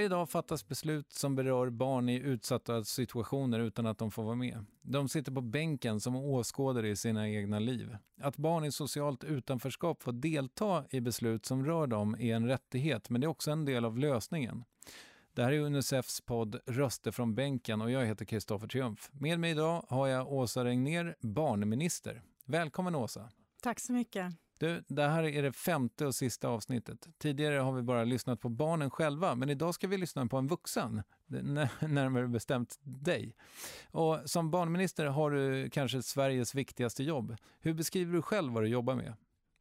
Varje dag fattas beslut som berör barn i utsatta situationer utan att de får vara med. De sitter på bänken som åskådare i sina egna liv. Att barn i socialt utanförskap får delta i beslut som rör dem är en rättighet, men det är också en del av lösningen. Det här är Unicefs podd Röster från bänken och jag heter Kristoffer Triumf. Med mig idag har jag Åsa Regner, barnminister. Välkommen Åsa! Tack så mycket! Du, det här är det femte och sista avsnittet. Tidigare har vi bara lyssnat på barnen själva, men idag ska vi lyssna på en vuxen, närmare bestämt dig. Och som barnminister har du kanske Sveriges viktigaste jobb. Hur beskriver du själv vad du jobbar med?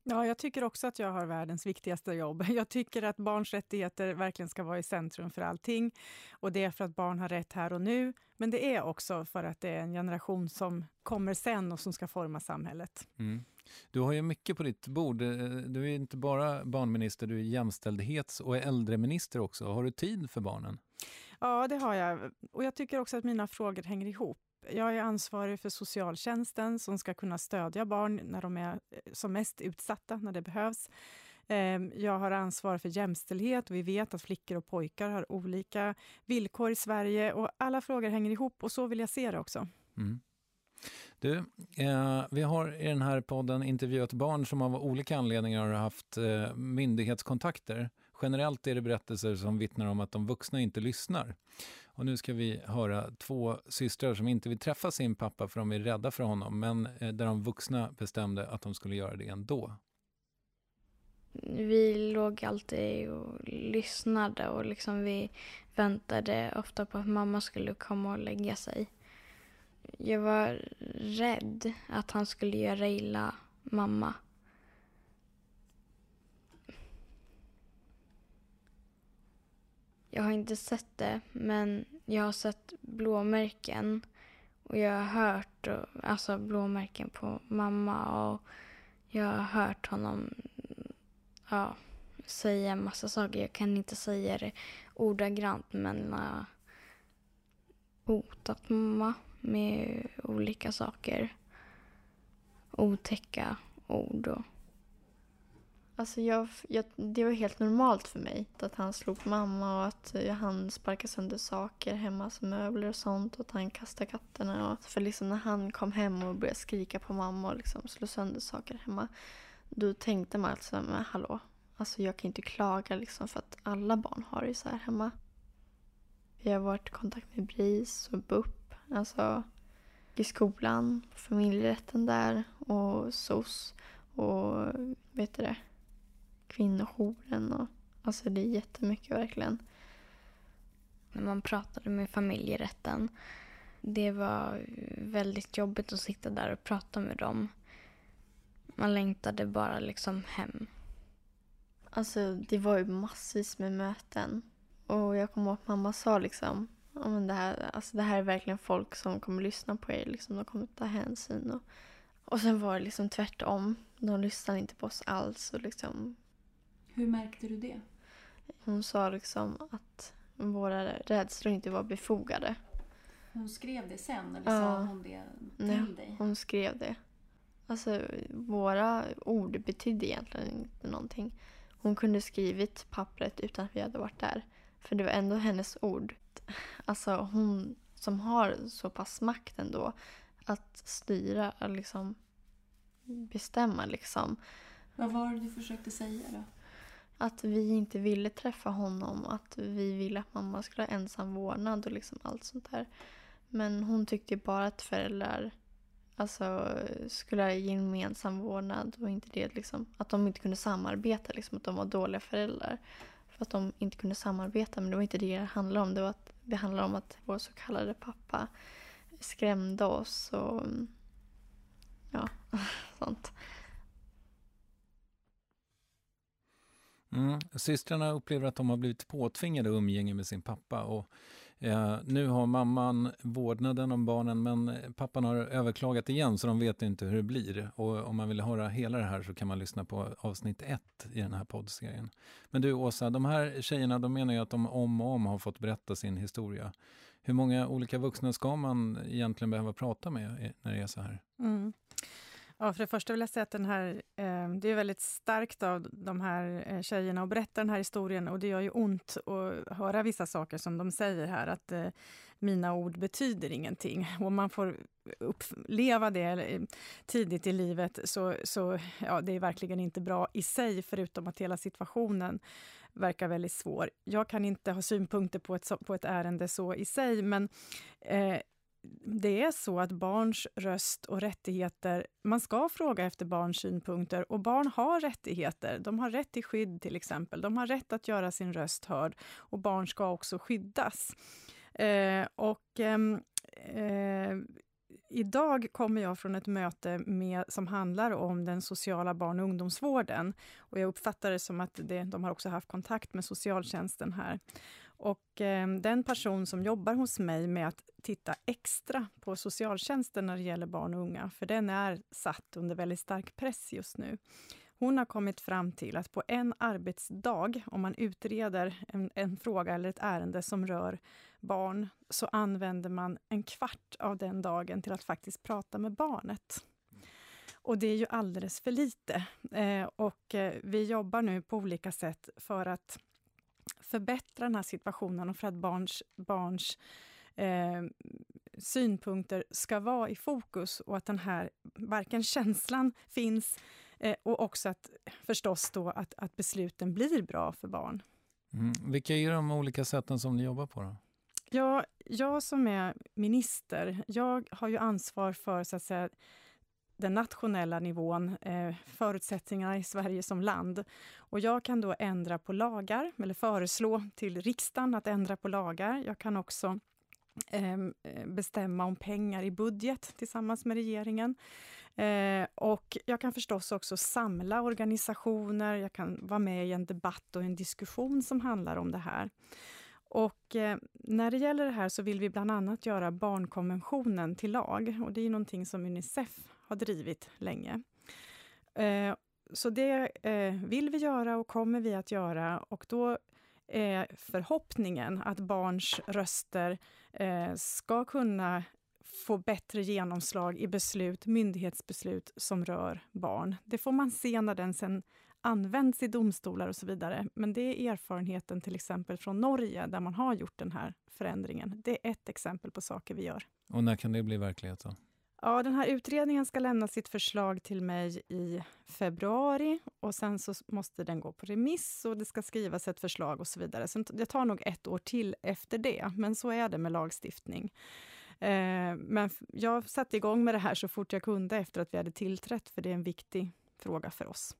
Ja, jag tycker också att jag har världens viktigaste jobb. Jag tycker att barns rättigheter verkligen ska vara i centrum för allting. Och det är för att barn har rätt här och nu, men det är också för att det är en generation som kommer sen och som ska forma samhället. Mm. Du har ju mycket på ditt bord. Du är inte bara barnminister, du är jämställdhets och äldreminister också. Har du tid för barnen? Ja, det har jag. Och jag tycker också att mina frågor hänger ihop. Jag är ansvarig för socialtjänsten som ska kunna stödja barn när de är eh, som mest utsatta, när det behövs. Ehm, jag har ansvar för jämställdhet. Vi vet att flickor och pojkar har olika villkor i Sverige och alla frågor hänger ihop och så vill jag se det också. Mm. Du, eh, vi har i den här podden intervjuat barn som av olika anledningar har haft eh, myndighetskontakter. Generellt är det berättelser som vittnar om att de vuxna inte lyssnar. Och nu ska vi höra två systrar som inte vill träffa sin pappa för de är rädda för honom, men eh, där de vuxna bestämde att de skulle göra det ändå. Vi låg alltid och lyssnade och liksom vi väntade ofta på att mamma skulle komma och lägga sig. Jag var rädd att han skulle göra illa mamma. Jag har inte sett det, men jag har sett blåmärken. Och jag har hört alltså blåmärken på mamma och jag har hört honom ja, säga en massa saker. Jag kan inte säga det ordagrant, men uh, hotat mamma med olika saker. Otäcka ord och... Alltså jag, jag, det var helt normalt för mig att han slog mamma och att eh, han sparkade sönder saker hemma, som möbler och sånt och att han kastade katterna. Och, för liksom när han kom hem och började skrika på mamma och liksom slå sönder saker hemma, då tänkte man alltså, men hallå, alltså jag kan inte klaga liksom för att alla barn har det så här hemma. Vi har varit i kontakt med BRIS och BUP Alltså i skolan, familjerätten där och SOS och vet du det, kvinnojouren. Och, alltså det är jättemycket verkligen. När man pratade med familjerätten, det var väldigt jobbigt att sitta där och prata med dem. Man längtade bara liksom hem. Alltså det var ju massvis med möten. Och jag kommer ihåg att mamma sa liksom ja, men det, här, alltså det här är verkligen folk som kommer lyssna på er. Liksom, de kommer ta hänsyn. Och, och sen var det liksom tvärtom. De lyssnade inte på oss alls. Och liksom, Hur märkte du det? Hon sa liksom att våra rädslor inte var befogade. Hon skrev det sen eller ja. sa hon det till Nej, dig? hon skrev det. Alltså våra ord betydde egentligen inte någonting. Hon kunde skrivit pappret utan att vi hade varit där. För det var ändå hennes ord alltså hon som har så pass makt ändå att styra, att liksom bestämma liksom. Vad var det du försökte säga då? Att vi inte ville träffa honom, att vi ville att mamma skulle ha ensam vårdnad och liksom allt sånt där. Men hon tyckte bara att föräldrar alltså, skulle ha gemensam vårdnad och inte det liksom, att de inte kunde samarbeta, liksom, att de var dåliga föräldrar för att de inte kunde samarbeta. Men det var inte det det handlade om. Det, var att, det handlar om att vår så kallade pappa skrämde oss och ja, sånt. Mm. Systrarna upplever att de har blivit påtvingade umgänge med sin pappa. Och, eh, nu har mamman vårdnaden om barnen men pappan har överklagat igen så de vet inte hur det blir. Och om man vill höra hela det här så kan man lyssna på avsnitt ett i den här poddserien. Men du Åsa, de här tjejerna de menar ju att de om och om har fått berätta sin historia. Hur många olika vuxna ska man egentligen behöva prata med när det är så här? Mm. Ja, för det första vill jag säga att den här, eh, det är väldigt starkt av de här eh, tjejerna att berätta den här historien och det gör ju ont att höra vissa saker som de säger här, att eh, mina ord betyder ingenting. Och man får uppleva det eh, tidigt i livet så, så ja, det är verkligen inte bra i sig, förutom att hela situationen verkar väldigt svår. Jag kan inte ha synpunkter på ett, på ett ärende så i sig, men eh, det är så att barns röst och rättigheter, man ska fråga efter barns synpunkter och barn har rättigheter. De har rätt till skydd till exempel. De har rätt att göra sin röst hörd och barn ska också skyddas. Eh, och ehm, eh, Idag kommer jag från ett möte med, som handlar om den sociala barn och ungdomsvården. Och jag uppfattar det som att det, de har också haft kontakt med socialtjänsten här. Och eh, den person som jobbar hos mig med att titta extra på socialtjänsten när det gäller barn och unga, för den är satt under väldigt stark press just nu. Hon har kommit fram till att på en arbetsdag, om man utreder en, en fråga eller ett ärende som rör barn, så använder man en kvart av den dagen till att faktiskt prata med barnet. Och det är ju alldeles för lite. Eh, och eh, vi jobbar nu på olika sätt för att förbättra den här situationen och för att barns, barns eh, synpunkter ska vara i fokus och att den här, varken känslan finns eh, och också att förstås då att, att besluten blir bra för barn. Mm. Vilka är de olika sätten som ni jobbar på? Då? Ja, jag som är minister, jag har ju ansvar för så att säga, den nationella nivån, eh, förutsättningarna i Sverige som land. Och jag kan då ändra på lagar, eller föreslå till riksdagen att ändra på lagar. Jag kan också ehm, eh, bestämma om pengar i budget tillsammans med regeringen. Eh, och jag kan förstås också samla organisationer, jag kan vara med i en debatt och en diskussion som handlar om det här. Och eh, när det gäller det här så vill vi bland annat göra barnkonventionen till lag. Och det är någonting som Unicef har drivit länge. Eh, så det eh, vill vi göra och kommer vi att göra. Och då är förhoppningen att barns röster eh, ska kunna få bättre genomslag i beslut, myndighetsbeslut som rör barn. Det får man se när den sen används i domstolar och så vidare. Men det är erfarenheten till exempel från Norge, där man har gjort den här förändringen. Det är ett exempel på saker vi gör. Och när kan det bli verklighet? Då? Ja, den här utredningen ska lämna sitt förslag till mig i februari och sen så måste den gå på remiss och det ska skrivas ett förslag och så vidare. Så det tar nog ett år till efter det, men så är det med lagstiftning. Eh, men jag satte igång med det här så fort jag kunde efter att vi hade tillträtt, för det är en viktig fråga för oss.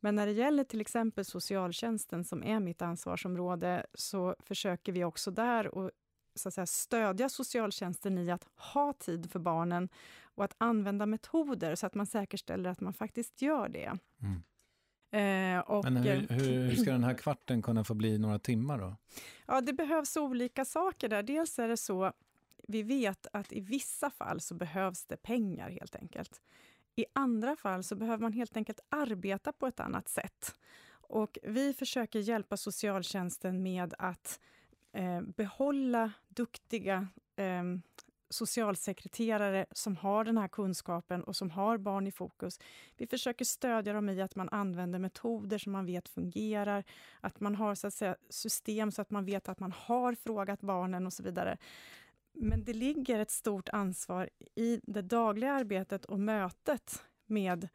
Men när det gäller till exempel socialtjänsten, som är mitt ansvarsområde, så försöker vi också där att så att säga, stödja socialtjänsten i att ha tid för barnen och att använda metoder så att man säkerställer att man faktiskt gör det. Mm. Eh, och, Men hur, eh, hur, ska den här kvarten kunna få bli några timmar då? Ja, det behövs olika saker där. Dels är det så, vi vet att i vissa fall så behövs det pengar helt enkelt. I andra fall så behöver man helt enkelt arbeta på ett annat sätt. Och vi försöker hjälpa socialtjänsten med att eh, behålla duktiga eh, socialsekreterare som har den här kunskapen och som har barn i fokus. Vi försöker stödja dem i att man använder metoder som man vet fungerar, att man har så att säga, system så att man vet att man har frågat barnen och så vidare. Men det ligger ett stort ansvar i det dagliga arbetet och mötet med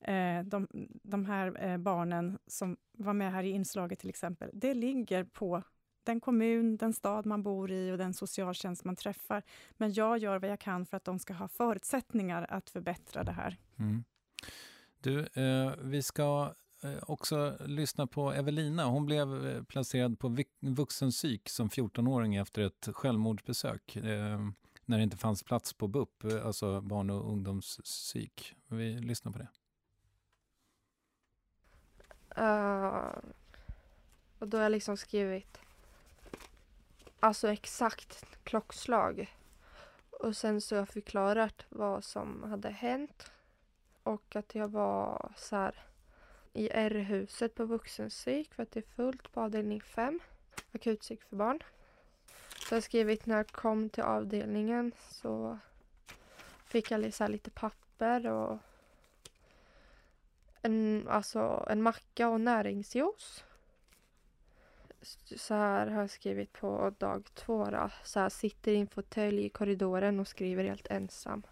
eh, de, de, här eh, barnen som var med här i inslaget till exempel. Det ligger på den kommun, den stad man bor i och den socialtjänst man träffar. Men jag gör vad jag kan för att de ska ha förutsättningar att förbättra det här. Mm. Du, eh, vi ska Eh, också lyssna på Evelina. Hon blev eh, placerad på vuxenpsyk som 14-åring efter ett självmordsbesök eh, när det inte fanns plats på BUP, alltså barn och ungdomspsyk. Vi lyssnar på det. Uh, och då har jag liksom skrivit alltså exakt klockslag. Och sen så har jag förklarat vad som hade hänt. Och att jag var så här i R-huset på vuxenpsyk för att det är fullt på avdelning 5, akutpsyk för barn. Så jag har skrivit när jag kom till avdelningen så fick jag så lite papper och En, alltså en macka och näringsjuice. Så här har jag skrivit på dag två. Då. Så här, sitter i en fåtölj i korridoren och skriver helt ensam.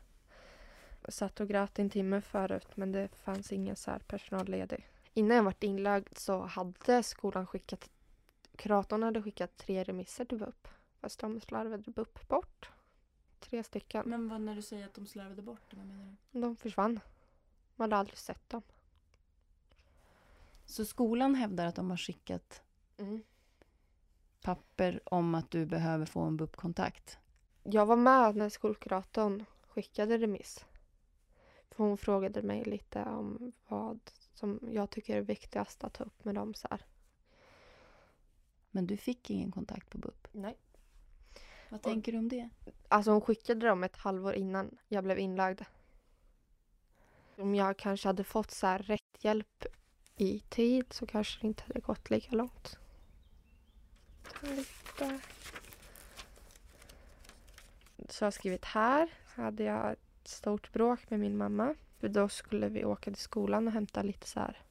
Satt och grät en timme förut men det fanns ingen så här personal ledig. Innan jag varit inlagd så hade skolan skickat Kuratorn hade skickat tre remisser till BUP. Fast de slarvade BUP bort. Tre stycken. Men vad, när du säger att de slarvade bort vad menar du? De försvann. Man hade aldrig sett dem. Så skolan hävdar att de har skickat Mm. Papper om att du behöver få en BUP-kontakt? Jag var med när skolkuratorn skickade remiss. För hon frågade mig lite om vad som jag tycker är viktigast att ta upp med dem. Så här. Men du fick ingen kontakt på BUP? Nej. Vad tänker du om det? Alltså hon skickade dem ett halvår innan jag blev inlagd. Om jag kanske hade fått så här rätt hjälp i tid så kanske det inte hade gått lika långt. Lite. Så jag har skrivit här hade jag ett stort bråk med min mamma. För då skulle vi åka till skolan och hämta lite så här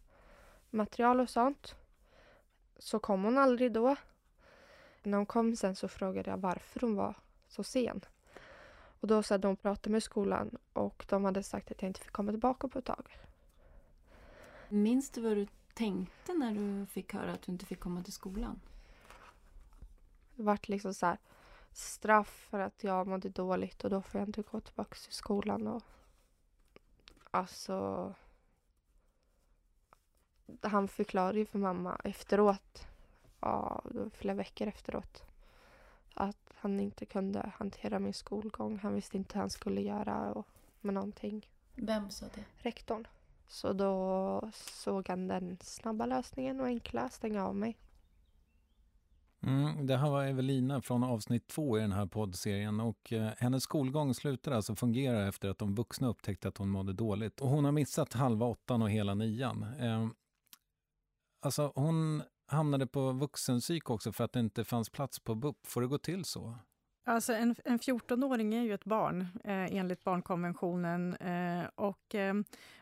material och sånt. Så kom hon aldrig då. När hon kom sen så frågade jag varför hon var så sen. Och då så hade hon pratat med skolan och de hade sagt att jag inte fick komma tillbaka på ett tag. Minns du vad du tänkte när du fick höra att du inte fick komma till skolan? Vart liksom så här straff för att jag mådde dåligt och då får jag inte gå tillbaka till skolan. Och, alltså... Han förklarade ju för mamma efteråt, ja, flera veckor efteråt, att han inte kunde hantera min skolgång. Han visste inte hur han skulle göra och, med någonting. Vem sa det? Rektorn. Så då såg han den snabba lösningen och enkla, stänga av mig. Mm, det här var Evelina från avsnitt två i den här poddserien och eh, hennes skolgång slutade alltså fungera efter att de vuxna upptäckte att hon mådde dåligt. Och hon har missat halva åttan och hela nian. Eh, alltså hon hamnade på vuxenpsyk också för att det inte fanns plats på BUP. Får det gå till så? Alltså en, en 14-åring är ju ett barn eh, enligt barnkonventionen eh, och, eh,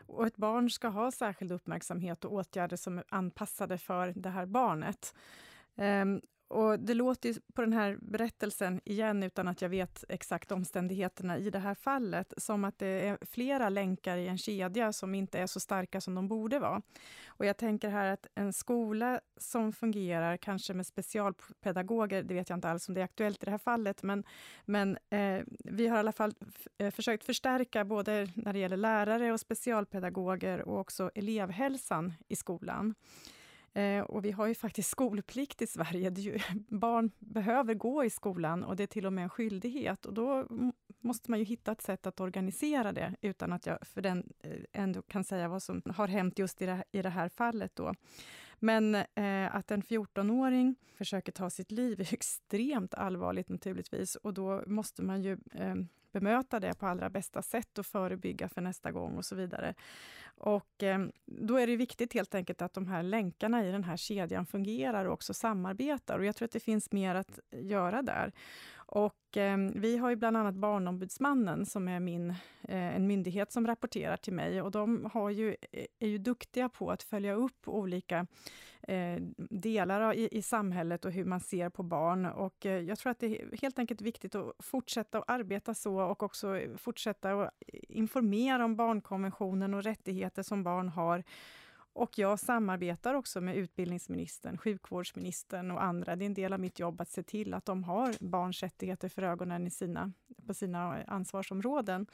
och ett barn ska ha särskild uppmärksamhet och åtgärder som är anpassade för det här barnet. Ehm, och det låter ju på den här berättelsen, igen utan att jag vet exakt omständigheterna i det här fallet, som att det är flera länkar i en kedja som inte är så starka som de borde vara. Och jag tänker här att en skola som fungerar, kanske med specialpedagoger, det vet jag inte alls om det är aktuellt i det här fallet, men, men eh, vi har i alla fall eh, försökt förstärka både när det gäller lärare och specialpedagoger och också elevhälsan i skolan. Eh, och vi har ju faktiskt skolplikt i Sverige. Ju, barn behöver gå i skolan och det är till och med en skyldighet. Och då måste man ju hitta ett sätt att organisera det utan att jag för den eh, ändå kan säga vad som har hänt just i det, i det här fallet. Då. Men eh, att en 14-åring försöker ta sitt liv är extremt allvarligt naturligtvis och då måste man ju eh, bemöta det på allra bästa sätt och förebygga för nästa gång och så vidare. Och eh, då är det viktigt helt enkelt att de här länkarna i den här kedjan fungerar och också samarbetar. Och jag tror att det finns mer att göra där. Och eh, vi har ju bland annat Barnombudsmannen som är min, eh, en myndighet som rapporterar till mig och de har ju, eh, är ju duktiga på att följa upp olika eh, delar i, i, samhället och hur man ser på barn. Och eh, jag tror att det är helt enkelt viktigt att fortsätta att arbeta så och också fortsätta att informera om barnkonventionen och rättigheter som barn har och jag samarbetar också med utbildningsministern, sjukvårdsministern och andra. Det är en del av mitt jobb att se till att de har barns rättigheter för ögonen i sina, på sina ansvarsområden.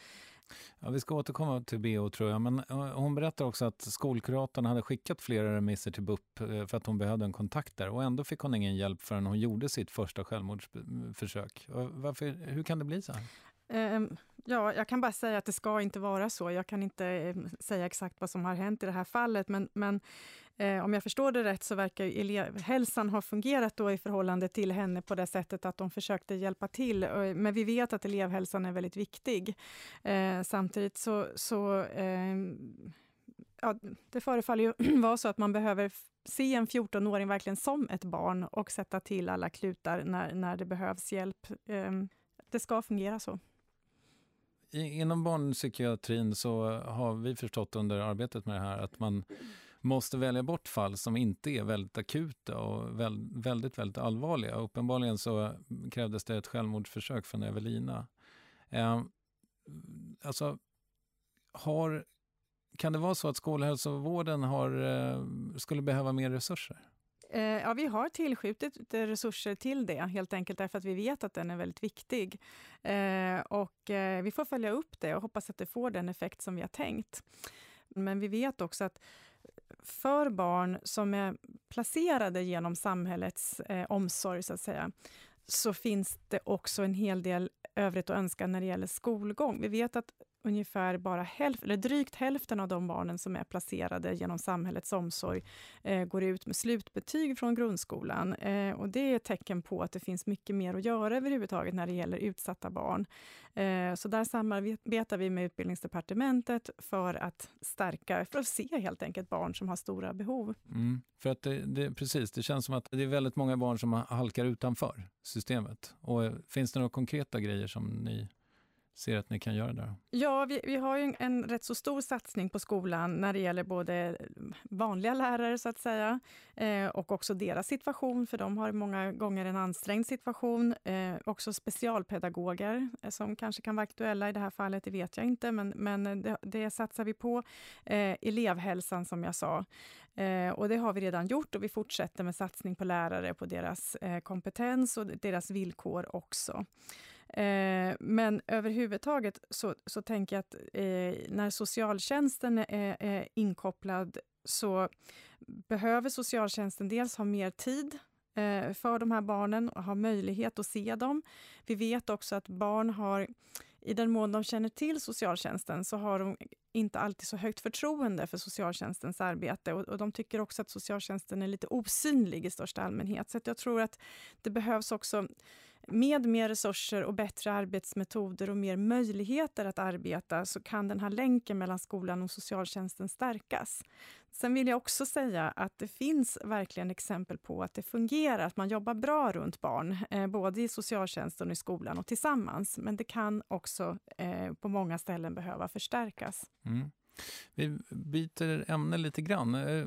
Ja, vi ska återkomma till BO tror jag, men eh, hon berättar också att skolkuratorn hade skickat flera remisser till BUP eh, för att hon behövde en kontakt där och ändå fick hon ingen hjälp förrän hon gjorde sitt första självmordsförsök. Varför, hur kan det bli så här? Ehm, ja, jag kan bara säga att det ska inte vara så. Jag kan inte ehm, säga exakt vad som har hänt i det här fallet, men, men eh, om jag förstår det rätt så verkar elevhälsan ha fungerat då i förhållande till henne på det sättet att de försökte hjälpa till. Eh, men vi vet att elevhälsan är väldigt viktig. Eh, samtidigt så, så eh, ja, det förefaller ju vara så att man behöver se en 14-åring verkligen som ett barn och sätta till alla klutar när, när det behövs hjälp. Ehm, det ska fungera så inom barnpsykiatrin så har vi förstått under arbetet med det här att man måste välja bort fall som inte är väldigt akuta och väl, väldigt, väldigt allvarliga. Uppenbarligen så krävdes det ett självmordsförsök från Evelina. Eh, alltså, har, kan det vara så att skolhälsovården har, eh, skulle behöva mer resurser? Eh, ja, vi har tillskjutit resurser till det, helt enkelt därför att vi vet att den är väldigt viktig. Eh, och eh, vi får följa upp det och hoppas att det får den effekt som vi har tänkt. Men vi vet också att för barn som är placerade genom samhällets omsorg, så att säga, så finns det också en hel del övrigt att önska när det gäller skolgång. Vi vet att ungefär bara hälf eller drygt hälften av de barnen som är placerade genom samhällets omsorg eh, går ut med slutbetyg från grundskolan. Eh, och det är ett tecken på att det finns mycket mer att göra överhuvudtaget när det gäller utsatta barn. Eh, så där samarbetar vi med Utbildningsdepartementet för att stärka, för att se helt enkelt barn som har stora behov. Mm, för att det, det, precis, det känns som att det är väldigt många barn som halkar utanför systemet. Och eh, finns det några konkreta grejer som ni ser att ni kan göra där? Ja, vi, vi har en, en rätt så stor satsning på skolan när det gäller både eh, vanliga lärare så att säga eh, och också deras situation, för de har många gånger en ansträngd situation. Eh, också specialpedagoger eh, som kanske kan vara aktuella i det här fallet, det vet jag inte, men, men det, det satsar vi på. Eh, elevhälsan som jag sa. Eh, och det har vi redan gjort och vi fortsätter med satsning på lärare, på deras eh, kompetens och deras villkor också. Eh, men överhuvudtaget så, så tänker jag att eh, när socialtjänsten är, är, inkopplad så behöver socialtjänsten dels ha mer tid eh, för de här barnen och ha möjlighet att se dem. Vi vet också att barn har, i den mån de känner till socialtjänsten, så har de inte alltid så högt förtroende för socialtjänstens arbete och, och de tycker också att socialtjänsten är lite osynlig i största allmänhet. Så jag tror att det behövs också med mer resurser och bättre arbetsmetoder och mer möjligheter att arbeta så kan den här länken mellan skolan och socialtjänsten stärkas. Sen vill jag också säga att det finns verkligen exempel på att det fungerar, att man jobbar bra runt barn, eh, både i socialtjänsten och i skolan och tillsammans. Men det kan också eh, på många ställen behöva förstärkas. Mm. Vi byter ämne lite grann. Eh,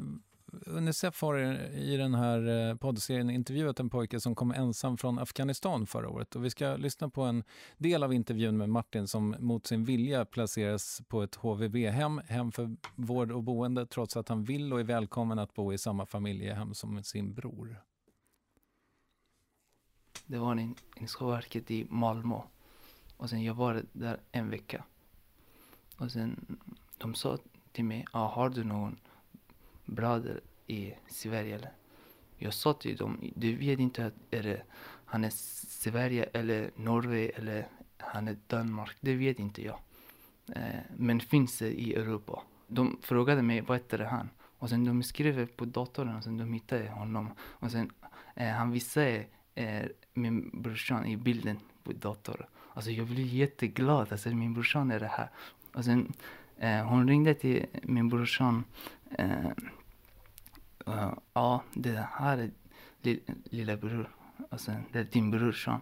Unicef har i den här eh, poddserien intervjuat en pojke som kom ensam från Afghanistan förra året. Och vi ska lyssna på en del av intervjun med Martin som mot sin vilja placeras på ett HVB-hem, hem för vård och boende, trots att han vill och är välkommen att bo i samma familjehem som sin bror. Det var en Skolverket i Malmö. Och sen jag var där en vecka. Och sen de sa till mig, ah, har du någon bröder i Sverige. Eller? Jag sa till dem, du vet inte att är det, han är Sverige eller Norge eller han är Danmark. Det vet inte jag. Eh, men finns det i Europa. De frågade mig, vad heter han? Och sen de skrev på datorn och sen de hittade honom. Och sen eh, han visade eh, min brorsan i bilden på datorn. Alltså jag blev jätteglad. Alltså min brorsan är det här. Och sen eh, hon ringde till min brorsan eh, uh, ja, det här är li, lillebror. Och sen, det är din brorsan.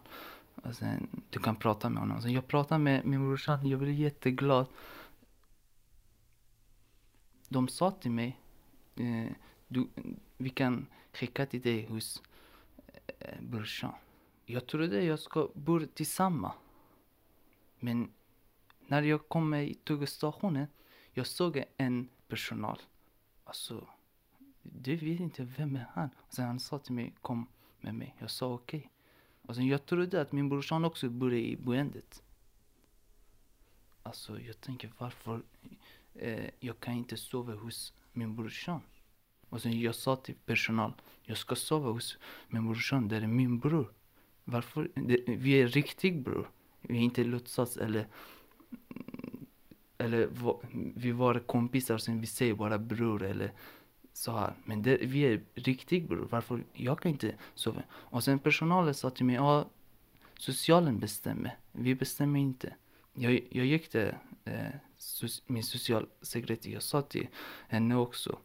Och sen, du kan prata med honom. Så jag pratade med min brorsan, jag blev jätteglad. De sa till mig, eh, du, vi kan skicka till dig hos eh, brorsan. Jag trodde jag ska bo tillsammans. Men när jag kom till tågstationen, jag såg en personal. Alltså, du vet inte vem är han? Och sen han sa till mig, kom med mig. Jag sa okej. Okay. Och sen jag trodde att min brorsan också bodde i boendet. Alltså jag tänker varför eh, jag kan inte sova hos min brorsan. Och sen jag sa till personal, jag ska sova hos min brorsan, det är min bror. Varför? Det, vi är riktig bror. Vi är inte låtsas eller eller vi var kompisar sen vi säger bara bror eller så här. Men det, vi är riktigt bror. Varför? Jag kan inte sova. Och sen personalen sa till mig, ja, socialen bestämmer. Vi bestämmer inte. Jag, jag gick till eh, min socialsekreterare, jag sa till henne också.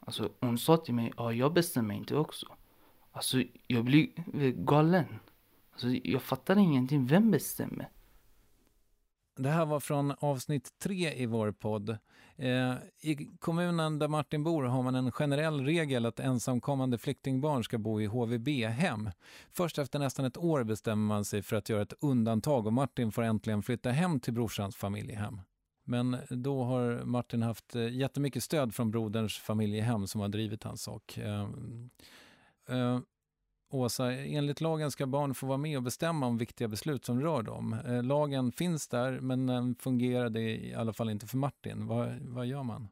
Alltså hon sa till mig, ja jag bestämmer inte också. Alltså jag blir galen. Alltså jag fattar ingenting, vem bestämmer? Det här var från avsnitt tre i vår podd. Eh, I kommunen där Martin bor har man en generell regel att ensamkommande flyktingbarn ska bo i HVB-hem. Först efter nästan ett år bestämmer man sig för att göra ett undantag och Martin får äntligen flytta hem till brorsans familjehem. Men då har Martin haft eh, jättemycket stöd från broderns familjehem som har drivit hans sak. Eh, eh, Åsa, enligt lagen ska barn få vara med och bestämma om viktiga beslut som rör dem. Eh, lagen finns där, men eh, den fungerade i alla fall inte för Martin. Vad, vad gör man?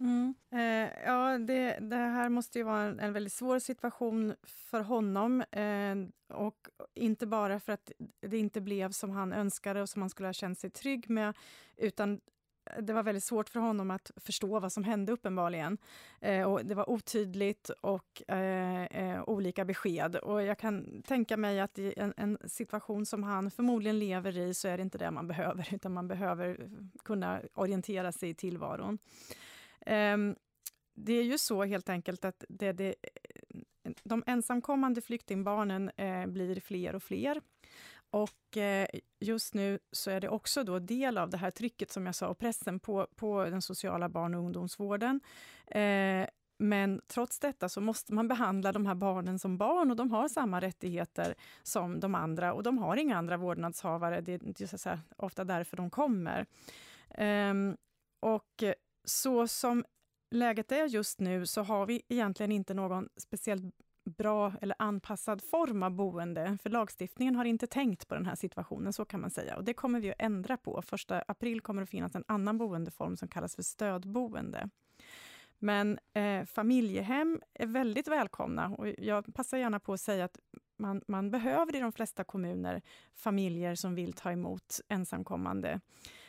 Mm. Eh, ja, det, det, här måste ju vara en, en väldigt svår situation för honom. Eh, och inte bara för att det inte blev som han önskade och som han skulle ha känt sig trygg med, utan det var väldigt svårt för honom att förstå vad som hände uppenbarligen. Eh, och det var otydligt och eh, eh, olika besked. Och jag kan tänka mig att i en, en, situation som han förmodligen lever i så är det inte det man behöver, utan man behöver kunna orientera sig i tillvaron. Eh, det är ju så helt enkelt att det, det, de ensamkommande flyktingbarnen eh, blir fler och fler. Och eh, just nu så är det också då del av det här trycket som jag sa och pressen på, på den sociala barn och ungdomsvården. Eh, men trots detta så måste man behandla de här barnen som barn och de har samma rättigheter som de andra och de har inga andra vårdnadshavare. Det är så ofta därför de kommer. Ehm, och så som läget är just nu så har vi egentligen inte någon speciellt bra eller anpassad form av boende. För lagstiftningen har inte tänkt på den här situationen, så kan man säga. Och det kommer vi att ändra på. Första april kommer det att finnas en annan boendeform som kallas för stödboende. Men eh, familjehem är väldigt välkomna och jag passar gärna på att säga att man, man behöver i de flesta kommuner familjer som vill ta emot ensamkommande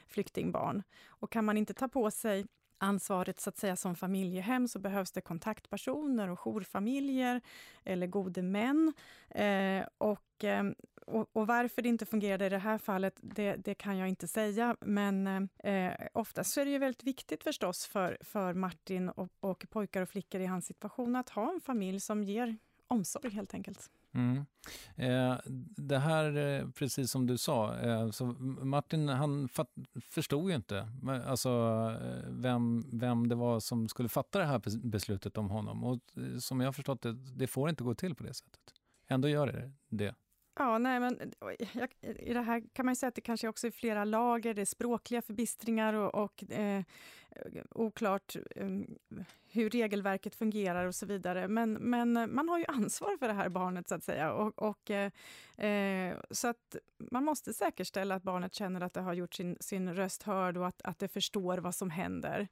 flyktingbarn. Och kan man inte ta på sig ansvaret så att säga som familjehem så behövs det kontaktpersoner och jourfamiljer eller gode män. Eh, och, ehm, och, och, varför det inte fungerade i det här fallet, det, det kan jag inte säga. Men eh, oftast så är det ju väldigt viktigt förstås för, för Martin och, och pojkar och flickor i hans situation att ha en familj som ger omsorg helt enkelt. Mm. Eh, det här, eh, precis som du sa, eh, så Martin han fatt, förstod ju inte alltså, eh, vem, vem det var som skulle fatta det här beslutet om honom. Och eh, som jag har förstått det, det får inte gå till på det sättet. Ändå gör det det. Ja, nej, men jag, i det här kan man säga att det kanske också är flera lager. Det är språkliga förbistringar och, och eh, oklart eh, hur regelverket fungerar och så vidare. Men, men man har ju ansvar för det här barnet så att säga. Och, och eh, eh så att man måste säkerställa att barnet känner att det har gjort sin, sin röst hörd och att, att det förstår vad som händer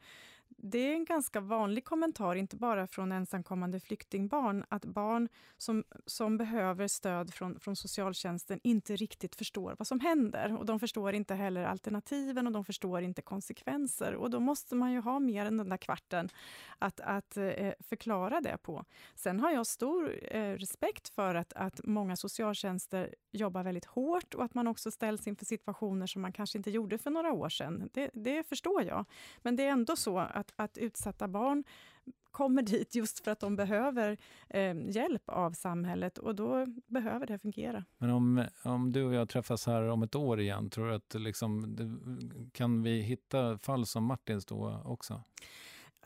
det är en ganska vanlig kommentar, inte bara från ensamkommande flyktingbarn, att barn som, som behöver stöd från, från socialtjänsten inte riktigt förstår vad som händer. Och de förstår inte heller alternativen och de förstår inte konsekvenser. Och då måste man ju ha mer än den där kvarten att, att eh, förklara det på. Sen har jag stor eh, respekt för att, att många socialtjänster jobbar väldigt hårt och att man också ställs inför situationer som man kanske inte gjorde för några år sedan. Det, det förstår jag. Men det är ändå så att, att utsatta barn kommer dit just för att de behöver eh, hjälp av samhället och då behöver det fungera. Men om, om du och jag träffas här om ett år igen, tror du att liksom, kan vi hitta fall som Martins då också?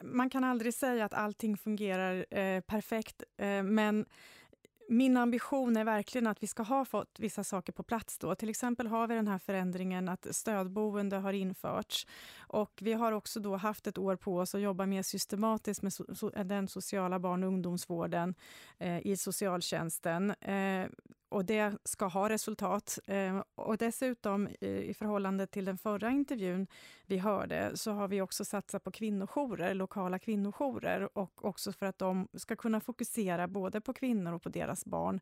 Man kan aldrig säga att allting fungerar eh, perfekt, eh, men min ambition är verkligen att vi ska ha fått vissa saker på plats. Då. Till exempel har vi den här förändringen att stödboende har införts. Och vi har också då haft ett år på oss att jobba mer systematiskt med so den sociala barn och ungdomsvården eh, i socialtjänsten. Eh, och det ska ha resultat. Eh, och dessutom i förhållande till den förra intervjun vi hörde så har vi också satsat på kvinnojourer, lokala kvinnojourer och också för att de ska kunna fokusera både på kvinnor och på deras barn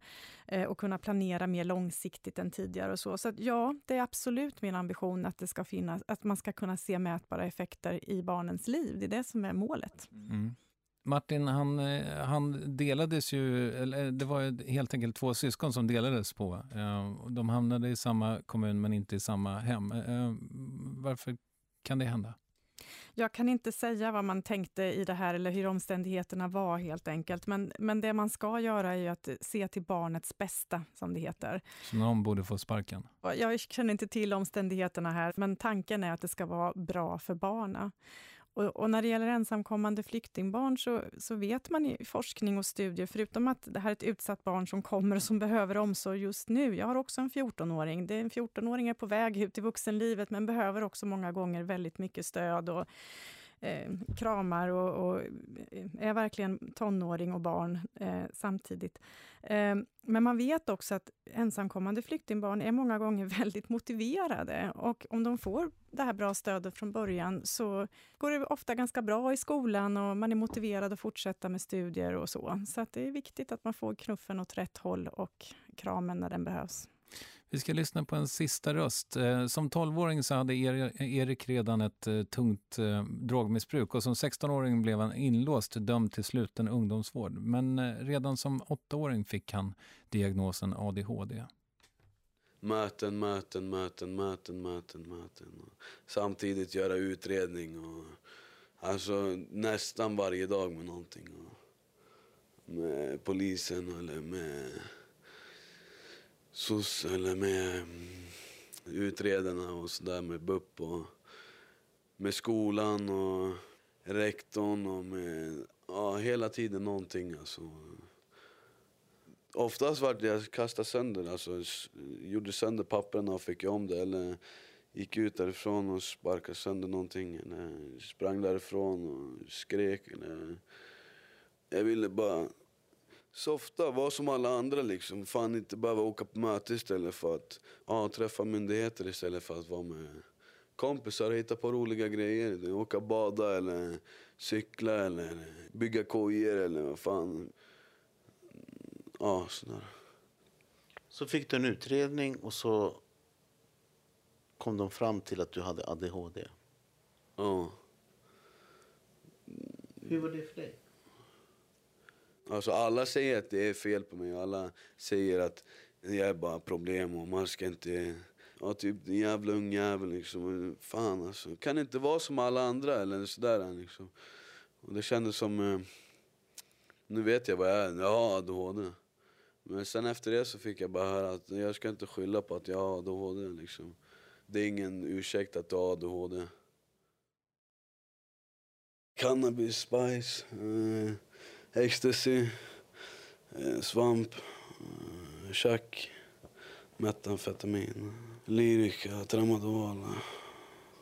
eh, och kunna planera mer långsiktigt än tidigare. och Så, så att, ja, det är absolut min ambition att, det ska finnas, att man ska kunna se mätbara effekter i barnens liv. Det är det som är målet. Mm. Martin, han, eh, han delades ju, eller det var ju helt enkelt två syskon som delades på. Eh, de hamnade i samma kommun men inte i samma hem. Eh, varför kan det hända? Jag kan inte säga vad man tänkte i det här eller hur omständigheterna var helt enkelt. Men, men det man ska göra är att se till barnets bästa, som det heter. Så någon borde få sparken? Jag känner inte till omständigheterna här, men tanken är att det ska vara bra för barnen. Och, och, när det gäller ensamkommande flyktingbarn så, så vet man i forskning och studier, förutom att det här är ett utsatt barn som kommer och som behöver omsorg just nu. Jag har också en 14-åring. En 14-åring är på väg ut i vuxenlivet men behöver också många gånger väldigt mycket stöd och eh, kramar och, och, eh, är verkligen tonåring och barn eh, samtidigt. Eh, men man vet också att ensamkommande flyktingbarn är många gånger väldigt motiverade och om de får det här bra stödet från början så går det ofta ganska bra i skolan och man är motiverad att fortsätta med studier och så. Så att det är viktigt att man får knuffen åt rätt håll och kramen när den behövs. Vi ska lyssna på en sista röst. Eh, som 12-åring så hade Erik redan ett eh, tungt eh, drogmissbruk och som 16-åring blev han inlåst dömd till sluten ungdomsvård. Men redan som 8-åring fick han diagnosen ADHD. Möten, möten, möten, möten, möten, möten. Samtidigt göra utredning och alltså nästan varje dag med någonting. med polisen eller med SOS eller med mm, utredarna och sådär med BUP och med skolan och rektorn och med ja, hela tiden någonting alltså. Oftast var det jag kastade sönder, alltså gjorde sönder papperna och fick om det eller gick ut därifrån och sparkade sönder någonting eller sprang därifrån och skrek eller jag ville bara softa, vara som alla andra liksom. Fan inte behöva åka på möte istället för att ja, träffa myndigheter istället för att vara med kompisar och hitta på roliga grejer. Åka bada eller cykla eller bygga kojor eller vad fan. Ja, sådär. Så fick du en utredning och så kom de fram till att du hade ADHD. Ja. Hur var det för dig? Alltså alla säger att det är fel på mig. Alla säger att jag är bara problem och man ska inte... Ja, typ en jävla ungjävel liksom. Fan alltså. Kan inte vara som alla andra eller sådär liksom. Och det kändes som... Eh, nu vet jag vad jag är. Jag har ADHD. Men sen efter det så fick jag bara höra att jag ska inte skylla på att jag har ADHD liksom. Det är ingen ursäkt att du har ADHD. Cannabis, spice. Eh ecstasy, eh, svamp, eh, chack, metamfetamin, lyrika, tramadol.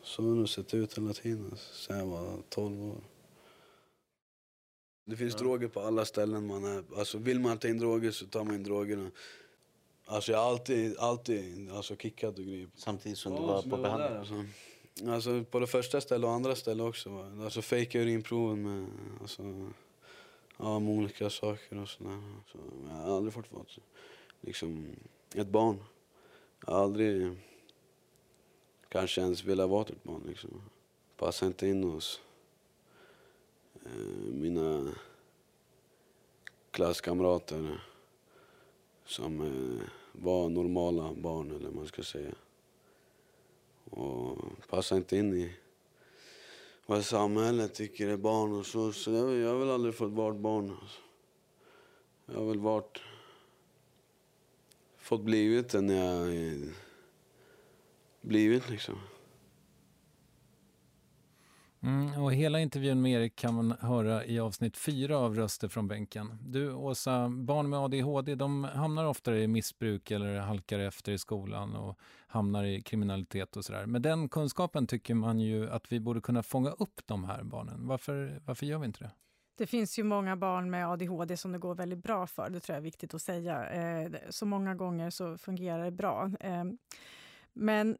Så har det sett ut hela tiden sen jag var 12 år. Det finns ja. droger på alla ställen man är. Alltså vill man ta in droger så tar man in drogerna. Alltså jag har alltid, alltid alltså kickat och grejer. Samtidigt som ja, du var på behandling? Alltså. alltså på det första stället och andra stället också. Alltså fejka urinproven med, alltså Ja, med olika saker och sådär. Så jag har aldrig fått vara liksom, ett barn. Jag har aldrig kanske ens velat vara ett barn. Liksom. Passar inte in hos eh, mina klasskamrater som eh, var normala barn, eller man ska säga. Och passar inte in i vad samhället tycker är barn och så. Så jag, jag har väl aldrig fått vara barn. Alltså. Jag har väl varit... Fått blivit den jag eh, blivit liksom. Mm, och hela intervjun med Erik kan man höra i avsnitt fyra av Röster från bänken. Du Åsa, barn med ADHD de hamnar oftare i missbruk eller halkar efter i skolan och hamnar i kriminalitet och sådär. Med den kunskapen tycker man ju att vi borde kunna fånga upp de här barnen. Varför, varför gör vi inte det? Det finns ju många barn med ADHD som det går väldigt bra för. Det tror jag är viktigt att säga. Eh, så många gånger så fungerar det bra. Eh, men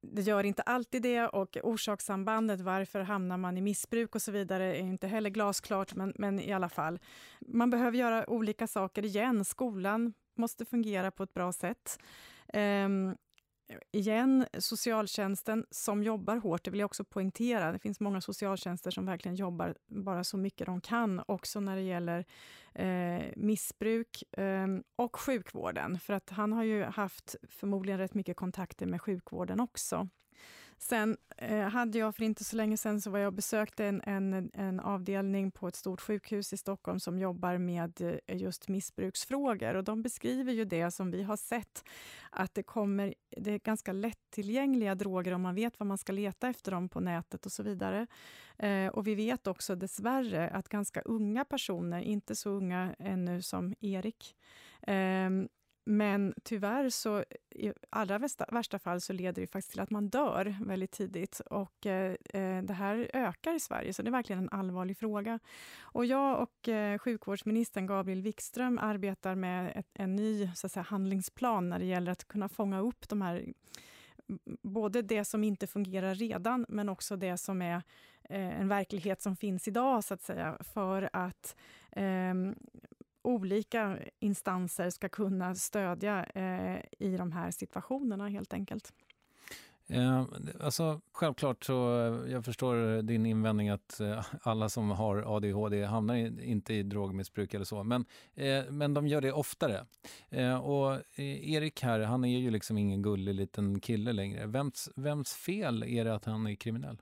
det gör inte alltid det och orsakssambandet, varför hamnar man i missbruk och så vidare, är inte heller glasklart, men, men i alla fall. Man behöver göra olika saker igen. Skolan måste fungera på ett bra sätt. Um, igen, socialtjänsten som jobbar hårt, det vill jag också poängtera. Det finns många socialtjänster som verkligen jobbar bara så mycket de kan, också när det gäller eh, missbruk eh, och sjukvården. För att han har ju haft förmodligen rätt mycket kontakter med sjukvården också. Sen eh, hade jag för inte så länge sedan så var jag och besökte en, en, en avdelning på ett stort sjukhus i Stockholm som jobbar med eh, just missbruksfrågor och de beskriver ju det som vi har sett att det kommer, det är ganska lättillgängliga droger om man vet vad man ska leta efter dem på nätet och så vidare. Eh, och vi vet också dessvärre att ganska unga personer, inte så unga ännu som Erik, eh, men tyvärr så i allra värsta, värsta fall så leder det faktiskt till att man dör väldigt tidigt. Och eh, eh, det här ökar i Sverige, så det är verkligen en allvarlig fråga. Och jag och eh, sjukvårdsministern Gabriel Wikström arbetar med ett, en ny så att säga, handlingsplan när det gäller att kunna fånga upp de här både det som inte fungerar redan, men också det som är eh, en verklighet som finns idag, så att säga, för att eh, olika instanser ska kunna stödja eh, i de här situationerna helt enkelt. Eh, alltså, självklart så, eh, jag förstår din invändning att eh, alla som har ADHD hamnar i, inte i drogmissbruk eller så, men, eh, men de gör det oftare. Eh, och eh, Erik här, han är ju liksom ingen gullig liten kille längre. Vems, vems fel är det att han är kriminell?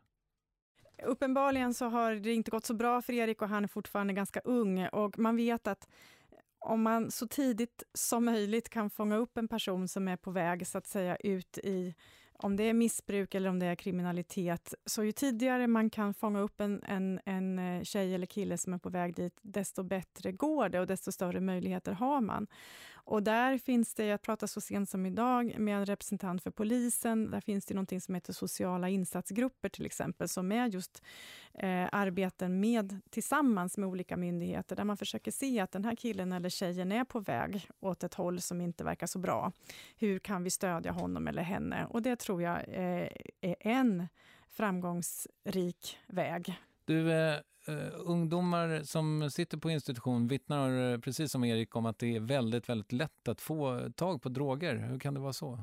Uppenbarligen så har det inte gått så bra för Erik och han är fortfarande ganska ung och man vet att om man så tidigt som möjligt kan fånga upp en person som är på väg så att säga ut i om det är missbruk eller om det är kriminalitet, så ju tidigare man kan fånga upp en, en, en eh, tjej eller kille som är på väg dit, desto bättre går det och desto större möjligheter har man. Och där finns det, jag pratade så sent som idag med en representant för polisen, där finns det någonting som heter sociala insatsgrupper till exempel, som är just eh, arbeten med, tillsammans med olika myndigheter, där man försöker se att den här killen eller tjejen är på väg åt ett håll som inte verkar så bra. Hur kan vi stödja honom eller henne? Och det tror jag eh, är en framgångsrik väg. Du, eh, Uh, ungdomar som sitter på institution vittnar eh, precis som Erik om att det är väldigt, väldigt lätt att få tag på droger. Hur kan det vara så?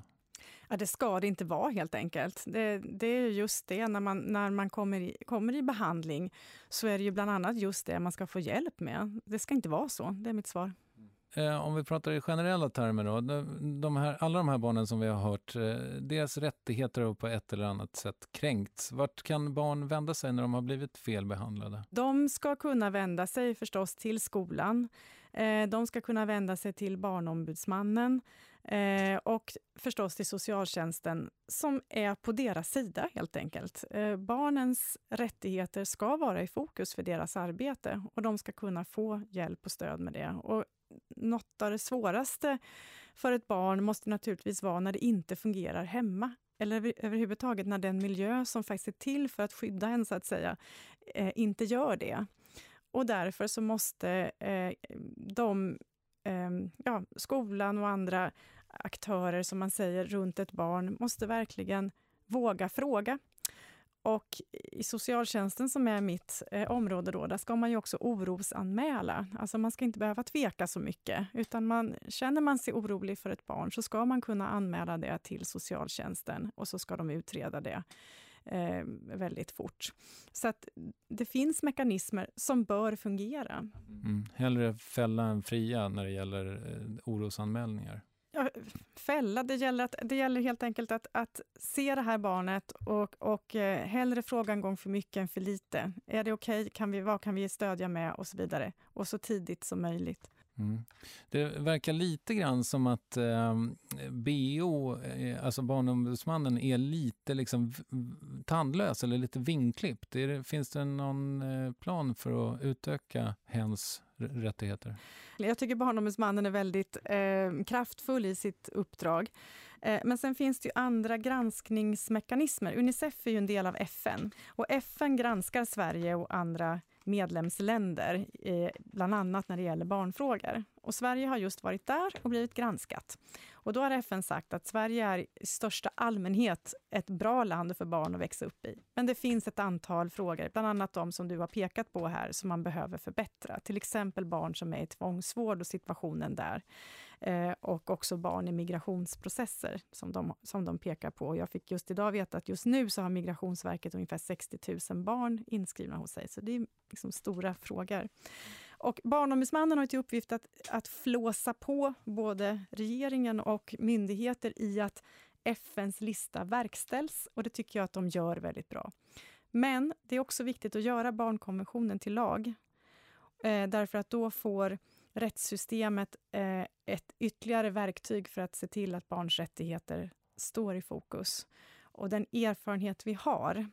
Ja, det ska det inte vara helt enkelt. Det, det är just det, när man, när man kommer, i, kommer i behandling så är det ju bland annat just det man ska få hjälp med. Det ska inte vara så, det är mitt svar. Eh, om vi pratar i generella termer då, de här, alla de här barnen som vi har hört, eh, deras rättigheter har på ett eller annat sätt kränkts. Vart kan barn vända sig när de har blivit felbehandlade? De ska kunna vända sig förstås till skolan. Eh, de ska kunna vända sig till Barnombudsmannen eh, och förstås till socialtjänsten som är på deras sida helt enkelt. Eh, barnens rättigheter ska vara i fokus för deras arbete och de ska kunna få hjälp och stöd med det. Och något av det svåraste för ett barn måste naturligtvis vara när det inte fungerar hemma eller överhuvudtaget när den miljö som faktiskt är till för att skydda en, så att säga, eh, inte gör det. Och därför så måste eh, de, eh, ja, skolan och andra aktörer, som man säger, runt ett barn, måste verkligen våga fråga. Och i socialtjänsten som är mitt eh, område då, där ska man ju också orosanmäla. Alltså man ska inte behöva tveka så mycket, utan man, känner man sig orolig för ett barn så ska man kunna anmäla det till socialtjänsten och så ska de utreda det eh, väldigt fort. Så att det finns mekanismer som bör fungera. Mm. Hellre fälla än fria när det gäller eh, orosanmälningar fälla. Det gäller, att, det gäller helt enkelt att, att se det här barnet och, och eh, hellre fråga en gång för mycket än för lite. Är det okej? Okay? Kan vi, vad kan vi stödja med? Och så vidare. Och så tidigt som möjligt. Mm. Det verkar lite grann som att eh, BO, eh, alltså Barnombudsmannen, är lite liksom tandlös eller lite vingklippt. Det, finns det någon eh, plan för att utöka hens rättigheter? Jag tycker Barnombudsmannen är väldigt eh, kraftfull i sitt uppdrag. Eh, men sen finns det ju andra granskningsmekanismer. Unicef är ju en del av FN och FN granskar Sverige och andra medlemsländer, eh, bland annat när det gäller barnfrågor. Och Sverige har just varit där och blivit granskat. Och då har FN sagt att Sverige är i största allmänhet ett bra land för barn att växa upp i. Men det finns ett antal frågor, bland annat de som du har pekat på här, som man behöver förbättra. Till exempel barn som är i tvångsvård och situationen där. Eh, och också barn i migrationsprocesser som de, som de pekar på. Jag fick just idag veta att just nu så har Migrationsverket ungefär 60 000 barn inskrivna hos sig, så det är liksom stora frågor. Och Barnombudsmannen har till uppgift att, att flåsa på både regeringen och myndigheter i att FNs lista verkställs och det tycker jag att de gör väldigt bra. Men det är också viktigt att göra barnkonventionen till lag. Eh, därför att då får rättssystemet eh, ett ytterligare verktyg för att se till att barns rättigheter står i fokus. Och den erfarenhet vi har,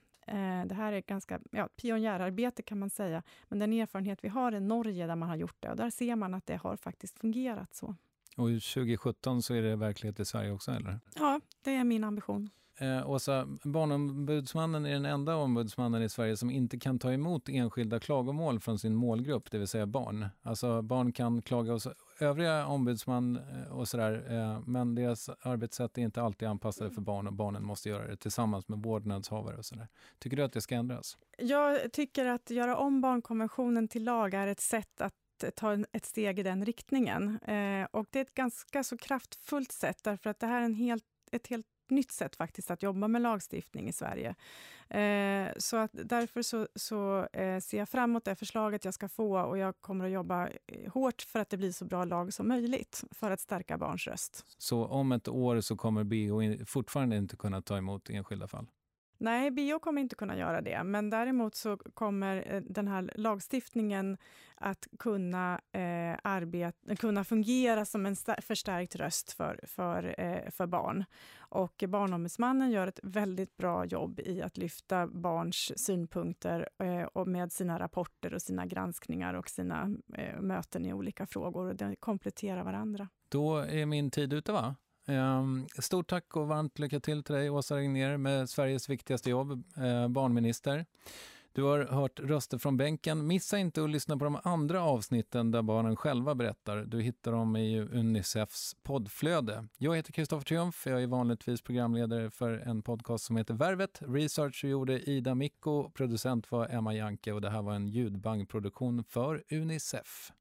det här är ganska ja, pionjärarbete kan man säga, men den erfarenhet vi har i Norge där man har gjort det, och där ser man att det har faktiskt fungerat så. Och 2017 så är det verklighet i Sverige också, eller? Ja, det är min ambition. Eh, Åsa, Barnombudsmannen är den enda ombudsmannen i Sverige som inte kan ta emot enskilda klagomål från sin målgrupp, det vill säga barn. Alltså barn kan klaga hos övriga ombudsman eh, och sådär, eh, men deras arbetssätt är inte alltid anpassade för barn och barnen måste göra det tillsammans med vårdnadshavare och sådär. Tycker du att det ska ändras? Jag tycker att göra om barnkonventionen till lag är ett sätt att ta ett steg i den riktningen. Eh, och det är ett ganska så kraftfullt sätt, därför att det här är en helt, ett helt nytt sätt faktiskt att jobba med lagstiftning i Sverige. Eh, så att därför så, så eh, ser jag fram emot det förslaget jag ska få och jag kommer att jobba eh, hårt för att det blir så bra lag som möjligt för att stärka barns röst. Så om ett år så kommer BO fortfarande inte kunna ta emot enskilda fall? Nej, bio kommer inte kunna göra det, men däremot så kommer eh, den här lagstiftningen att kunna, eh, arbeta, kunna fungera som en förstärkt röst för, för, eh, för barn. Och Barnombudsmannen gör ett väldigt bra jobb i att lyfta barns synpunkter eh, och med sina rapporter och sina granskningar och sina eh, möten i olika frågor. Och de kompletterar varandra. Då är min tid ute, va? Ehm, stort tack och varmt lycka till till dig, Åsa Regnér, med Sveriges viktigaste jobb, eh, barnminister. Du har hört röster från bänken. Missa inte att lyssna på de andra avsnitten där barnen själva berättar. Du hittar dem i Unicefs poddflöde. Jag heter Kristoffer Triumf. Jag är vanligtvis programledare för en podcast som heter Värvet. Research gjorde Ida Mikko, producent var Emma Janke och det här var en ljudbangproduktion för Unicef.